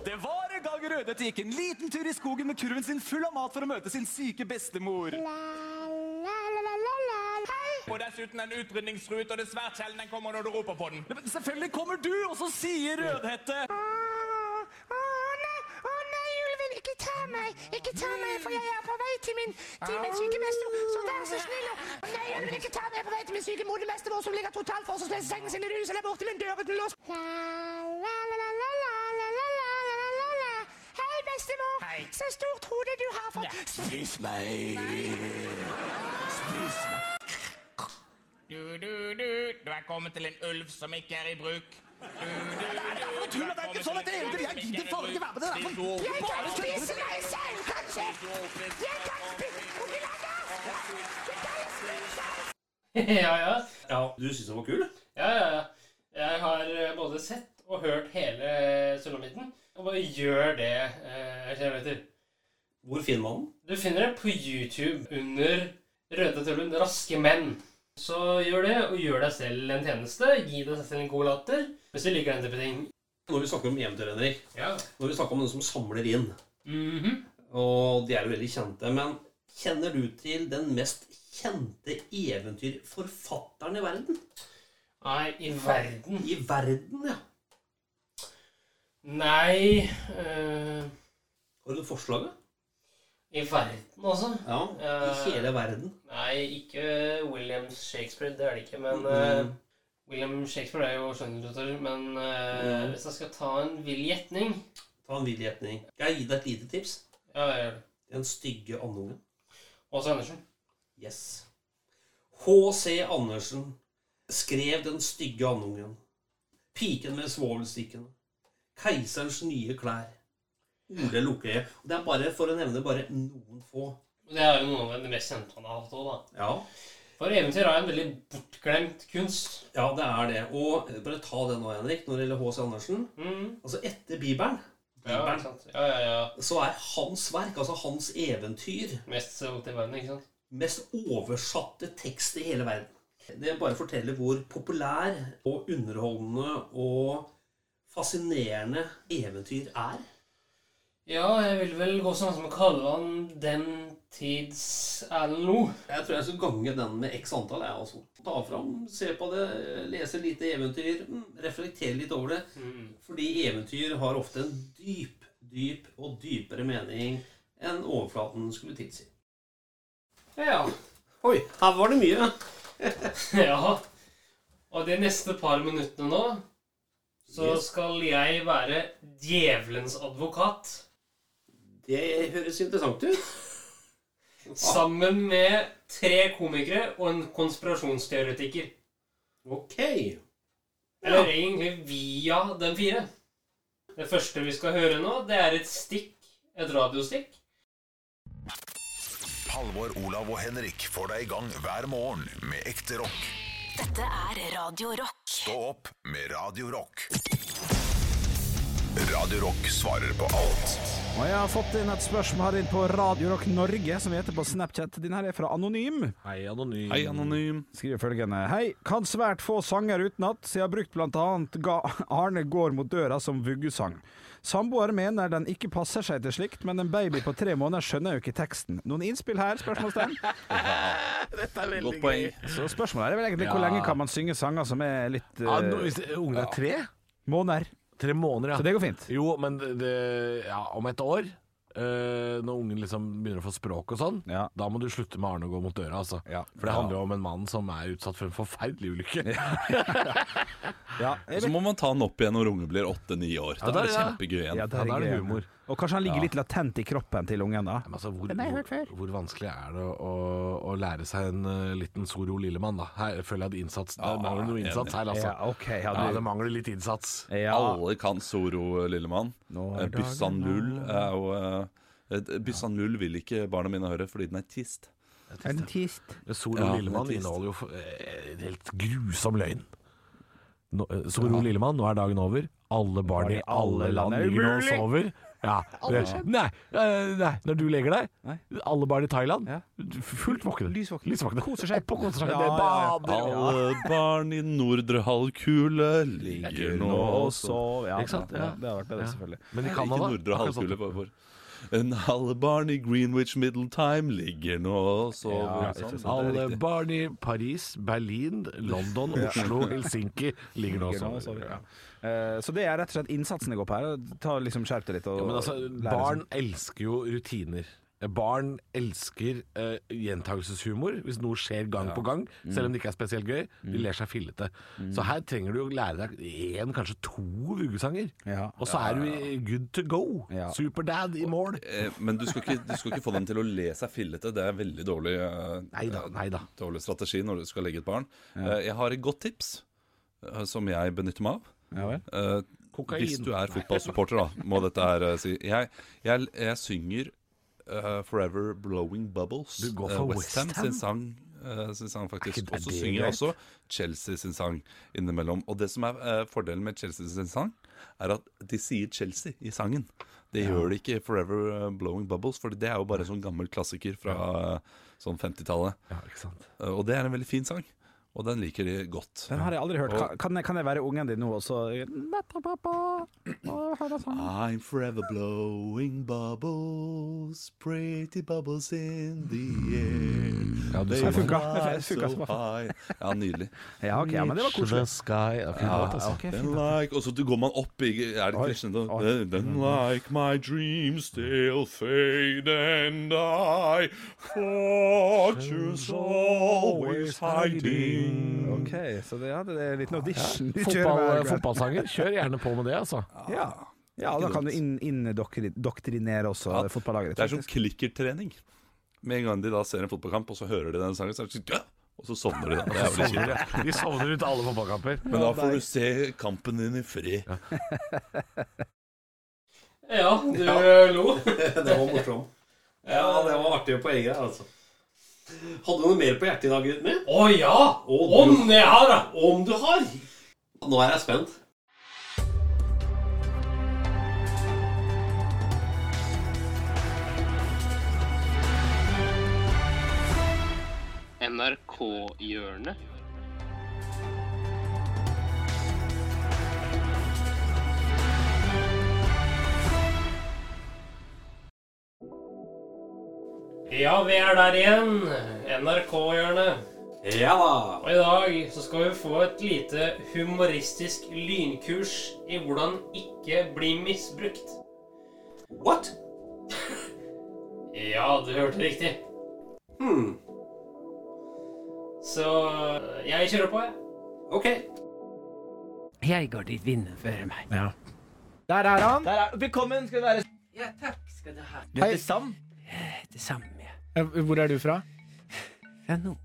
Det var en gang Rødhette gikk en liten tur i skogen med kurven sin full av mat for å møte sin syke bestemor. La, la, la, la, la, Og dessuten en utrydningsrute, og det er svært sjelden den kommer når du roper på den. Men selvfølgelig kommer du, og så sier Rødhette Ikke ta meg, for jeg er på vei til min, til min syke bestemor. Så vær så snill og Nei, jeg vil ikke ta meg på vei til min syke vår som ligger totalt forsvarsløs i sengen sin i huset der borte med en dør uten lås. Hei, bestemor. Hei. Så stort hode du har fått. Spis meg. Spis meg. Du, du, du. Du er kommet til en ulv som ikke er i bruk. Du, Men tull, det er ikke sånn at det er Jeg gidder faen ikke være med det der. Jeg kan spise meg selv, kanskje. Jeg kan spise Onkel Anders! ja, ja. Ja, Du syns den var kul? Ja, ja, ja. Jeg har eh, både sett og hørt hele Sulamitten. Og bare gjør det, eh, kjære lytter. Hvor finner man den? Du finner det på YouTube under Røde tullen Raske menn. Så gjør det, og gjør deg selv en tjeneste. Gi deg selv en god latter. Hvis vi liker den type ting. Når vi snakker om eventyr, Henrik Ja. Når vi snakker om den som samler inn Mhm. Og de er jo veldig kjente. Men kjenner du til den mest kjente eventyrforfatteren i verden? Nei, i verden. I verden, ja. Nei øh... Har du forslaget? I verden, altså? Ja, i Eh, hele verden. Nei, ikke William Shakespeare, det er det ikke. Men Mm. eh, William Shakespeare er jo skjønnlitteratør. Men eh, Mm. hvis jeg skal ta en vill gjetning Ta en vill gjetning. Skal jeg gi deg et lite tips? Ja, jeg gjør det. Den stygge andungen. Åse Andersen. Yes. H.C. Andersen skrev Den stygge andungen. Piken med svovelstikkene. Keiserens nye klær. Ole Lukkøye. Det er bare for å nevne bare noen få. Det er jo noe av det mest kjente han har hatt òg, da. Ja. For eventyr er en veldig bortglemt kunst. Ja, det er det. Og bare ta det nå, Henrik, når det gjelder H.C. Andersen. Altså etter Bibelen, Mm. Ja, Bibelen? Ja, ja, ja. så er hans verk, altså hans eventyr Mest solgt i verden, ikke sant? Mest oversatte tekst i hele verden. Det bare forteller hvor populær og underholdende og fascinerende eventyr er. Ja, jeg vil vel gå sånn som å kalle han den tids Erlend Jeg tror jeg skal gange den med x antall. Jeg, altså. Ta fram, se på det, lese lite eventyr, mm, reflektere litt over det. Fordi eventyr har ofte en dyp, dyp og dypere mening enn overflaten skulle tilsi. Ja. Oi, her var det mye. ja. Og de neste par minuttene nå så Yes. skal jeg være djevelens advokat. Det høres interessant ut. Sammen med tre komikere og en konspirasjonsteoretiker. Ok. Eller egentlig via den fire. Det første vi skal høre nå, det er et stikk. Et radiostikk. Halvor, Olav og Henrik får deg i gang hver morgen med ekte rock. Dette er Radio Rock. Stå opp med Radio Rock. Radio Rock svarer på alt. Og jeg har fått inn et spørsmål her inn på Radio Rock Norge, som vi heter på Snapchat. Din her er fra Anonym. Hei, Anonym. Hei, Anonym. Skriver følgende. Hei, kan svært få sanger utenat, så jeg har brukt blant annet ga Arne går mot døra som vuggesang. Samboer mener den ikke passer seg til slikt, men en baby på tre måneder skjønner jo ikke teksten. Noen innspill her? spørsmålstegn? Dette er Godt poeng. Så spørsmålet er vel egentlig hvor lenge kan man synge sanger som er litt Ja, eh, hvis ungen er tre? Måneder. Tre måneder, ja. Så det går fint. Jo, men det, ja, om et år, eh, når ungen liksom begynner å få språk og sånn, Ja. da må du slutte med Arne gå mot døra, altså. Ja. For det Ja. handler jo om en mann som er utsatt for en forferdelig ulykke. Og så må man ta den opp igjen når ungen blir åtte-ni år. Da Ja, da- er det ja. kjempegøy igjen. Ja, der er gøy. Og kanskje han ligger Ja. litt latent i kroppen til ungen da. Altså, hvor, hvor, hvor vanskelig er det å, å lære seg en uh, liten Soro Lillemann, da? Her føler jeg at innsats, det mangler noe innsats her, altså. Ja, okay, ja, ja, det mangler litt innsats. Alle kan Soro Lillemann. er Eh, Byssan Lull er jo eh, Byssan Lull vil ikke barna mine høre fordi den er tist. Er den tist? Soro Ja, Lillemann er inneholder jo eh, en helt grusom løgn. No, Soro Soro Lillemann, nå er dagen over. Alle barn i alle land Er ligger nå og sover. Ja. Aldri det- skjedd. Nei, eh, nei, når du legger deg Alle barn i Thailand fullt våkne. Lysvåkne. Koser seg. Oppe og koser seg. Ja, Det ja, ja. bader. Alle barn i nordre halvkule ligger nå og sover. Ja, Ikke sant? ja, det har vært bedre, Ja. selvfølgelig. Men i Nei, Canada, Ikke nordre akkurat halvkule. sånn. Bare for. En alle barn i Greenwich Middle Time ligger nå og sover. Ja, sånn. Alle barn i Paris, Berlin, London, Oslo, Helsinki ligger nå og sover. sover, ja. Eh, Så det er rett og slett innsatsen det går på her. Ta liksom Skjerp deg litt. Og Ja, men altså, barn elsker jo rutiner. Barn elsker uh, gjentagelseshumor hvis noe skjer gang Ja. på gang, Mm. selv om det ikke er spesielt gøy. De Mm. ler seg fillete. Mm. Så her trenger du å lære deg én, kanskje to vuggesanger. Og så Ja, er du good to go. Superdad i mål. Eh, Men du skal, ikke, du skal ikke få dem til å le seg fillete. Det er veldig dårlig, eh, dårlig strategi når du skal legge et barn. Ja. Eh, Jeg har et godt tips eh, som jeg benytter meg av. Eh, Kokain. Hvis du er fotballsupporter, da, må dette her uh, si. Jeg, jeg, jeg synger eh, 'Forever Blowing Bubbles'. Du går Eh, for West Ham West sin sang, uh, sin sang faktisk. Og så synger jeg også Chelsea sin sang innimellom. Og det som er uh, fordelen med Chelsea sin sang, er at de sier Chelsea i sangen. Det Ja. gjør de ikke i 'Forever Blowing Bubbles', for det er jo bare en sånn gammel klassiker fra sånn 50-tallet. Ja, Og det er en veldig fin sang. Og den liker de godt. Den har jeg aldri hørt. Og- Kan, kan, jeg, kan jeg være ungen din nå og så I'm forever blowing bubbles, pretty bubbles in the air. Ja, du sa det. funka. Ja, nydelig. Ja, ok, ja, men det var koselig. the. Ja, altså. like, og så går man opp i Er det crescendo? Then, then like my dreams still fade and I Fortune's always hiding Ok, så det, ja, det er en liten audition. Ja. Fotball, fotballsanger, kjør gjerne på med det, altså. Ja. ja, da kan du indoktrinere også Ja, fotballaget. Det er som klikkertrening. Med en gang de da ser en fotballkamp, og så hører de den sangen, så er det sånn! Og så sovner de. da. Det er. De sovner ut alle fotballkamper. Men da får du se kampen din i fred. Ja, du Ja. eh, lo. det var morsomt. Ja, det var artig på eget, altså. Hadde du noe mer på hjertet i dag, gutten min? Å ja! Om du- jeg har, da! Om du har! Nå er jeg spent. NRK-hjørnet. Ja, vi er der igjen. NRK-hjørnet. Ja da. Og i dag så skal vi få et lite humoristisk lynkurs i hvordan ikke bli misbrukt. What? Ja, du hørte riktig. Hmm. Så jeg kjører på, jeg. Ok. Jeg går dit vinden fører meg. Ja. Der er han. Der er, velkommen skal du være. Ja, takk skal du ha. Du heter Sam. Det heter Eh, Hvor er du fra? Fra nord.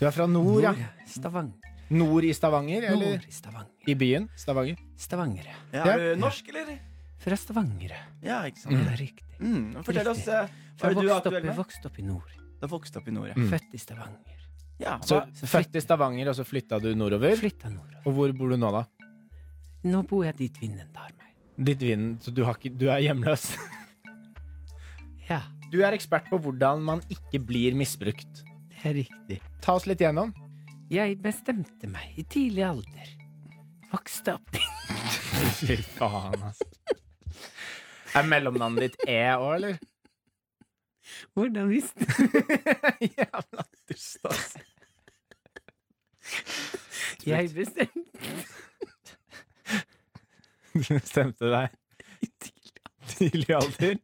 Du er fra nord, ja. Stavanger. Nord i Stavanger, eller? Nord i Stavanger. I byen? Stavanger? Stavanger, ja. Ja, er du norsk, eller? Fra Stavanger, ja. Ikke sant. Det er riktig. Mm, fortell oss eh, hva er du vokste opp, aktuell med? Vokst opp i nord. Du vokst opp i nord, ja. Mm. Født i Stavanger. ja Så så født i Stavanger, og så flytta du nordover? Flytta nordover. Og hvor bor du nå, da? Nå bor jeg dit vinden tar meg. Ditt vind, så du, har ikke, du er hjemløs? Ja, Du er ekspert på hvordan man ikke blir misbrukt. det er riktig. Ta oss litt gjennom. Jeg bestemte meg i tidlig alder. Vokste opp Fy faen, altså. Er mellomnavnet ditt E òg, eller? Hvordan visste Jævla dust, altså. Jeg bestemte Du bestemte deg I tidlig alder?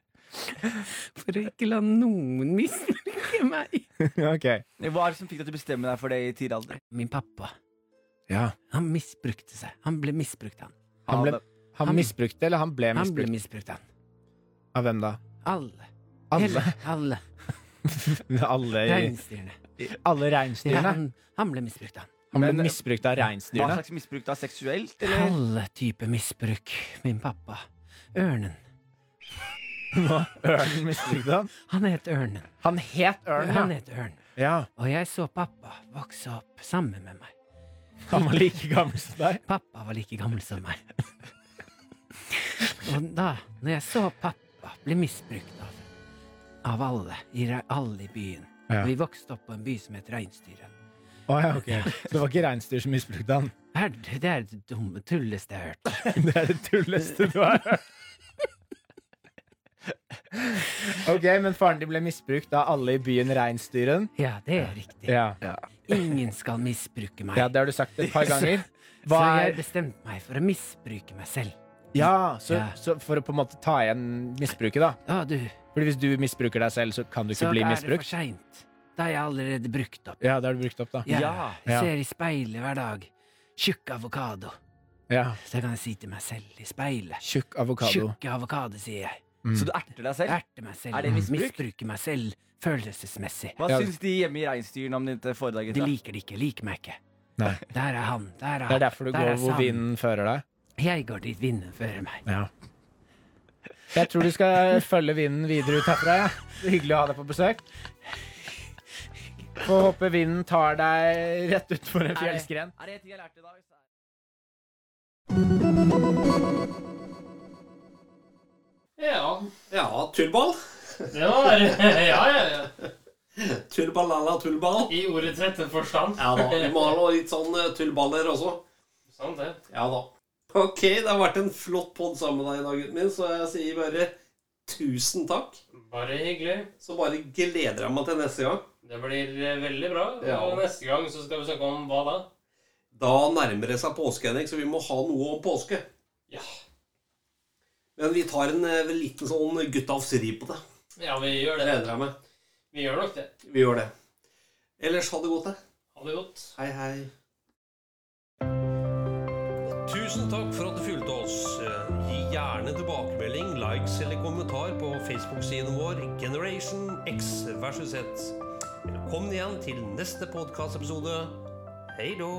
For å ikke la noen misbruke meg. okay. Hva er det som fikk deg til å bestemme deg for det i tidlig alder? Min pappa, Ja. han misbrukte seg. Han ble misbrukt, han. Han, ble, han Han- misbrukte, eller han ble Han ble misbrukt? misbrukt, han. Av hvem da? Alle. Alle? Hele, alle. Alle, Reinsdyrene. alle Ja, han, han ble misbrukt, han. Han ble Men- misbrukt av Hva slags misbruk da? Seksuelt, eller? Alle typer misbruk. Min pappa. Ørnen. Hva? Ørnen misbrukte han? Han het Ørnen. Han het Ørnen, Han het Ørn. ja. Og jeg så pappa vokse opp sammen med meg. Han var like gammel som deg? Pappa var like gammel som meg. Og da, når jeg så pappa bli misbrukt av, av alle, i, alle i byen Ja. Vi vokste opp på en by som het Reinsdyret. Oh, ja, ok. Så det var ikke reinsdyr som misbrukte han? Er det det er det dumme tulleste jeg har hørt. Det er det tulleste du har hørt. Ok, men faren din ble misbrukt av alle i byen Reinsdyren? Ja, det er riktig. Ja. Ingen skal misbruke meg. ja, det har du sagt et par ganger. Så jeg bestemte meg for å misbruke meg selv. Ja, så, Ja. så for å på en måte ta igjen misbruket, da. Ja, du, Fordi hvis du misbruker deg selv, så kan du ikke så bli er det for misbrukt. seint. Da er jeg allerede brukt opp. Ja, det har du brukt opp, da. Ja, Ja. Jeg ser i speilet hver dag. Tjukk avokado. Ja. Så kan jeg si til meg selv i speilet. Tjukk avokado. Tjukk avokado, sier jeg. Så du erter deg selv? Erter meg selv. Er det misbruk? Misbruker meg selv følelsesmessig. Hva Ja. syns de hjemme i reinsdyrene om dette foredraget? foredrag? De liker det ikke. Liker meg ikke. Nei. Der er han. Der er han. Det er derfor du der går hvor vinden fører deg. Jeg går dit vinden fører meg. Ja. Jeg tror du skal følge vinden videre ut herfra. Ja. Det hyggelig å ha deg på besøk. Får håpe vinden tar deg rett utfor en fjellskren. Er det-. Er det ting jeg lærte i dag? Ja. Ja, tullball. Det var Ja, ja, ja. Tullballala tullball. I ordets rette forstand. Ja da. Vi må ha noe litt sånn eh, tullballer også. Sant det. Ja da. Ok, det har vært en flott pod sammen med deg i dag, gutten min, så jeg sier bare tusen takk. Bare hyggelig. Så bare gleder jeg meg til neste gang. Det blir eh, veldig bra. Ja. Og neste gang så skal vi snakke om hva da? Da nærmer det seg påske, Henrik, så vi må ha noe om påske. Ja. Men vi tar en en liten sånn guttavsri på det. Ja, vi gjør det. Regner jeg med. Vi gjør nok det. Vi gjør det. Ellers ha det godt, da. Ha det godt. Hei, hei. Tusen takk for at du fulgte oss. Eh, Gi gjerne tilbakemelding, likes eller kommentar på Facebook-siden vår Generation X versus Z. Velkommen igjen til neste podkastepisode. Hei då!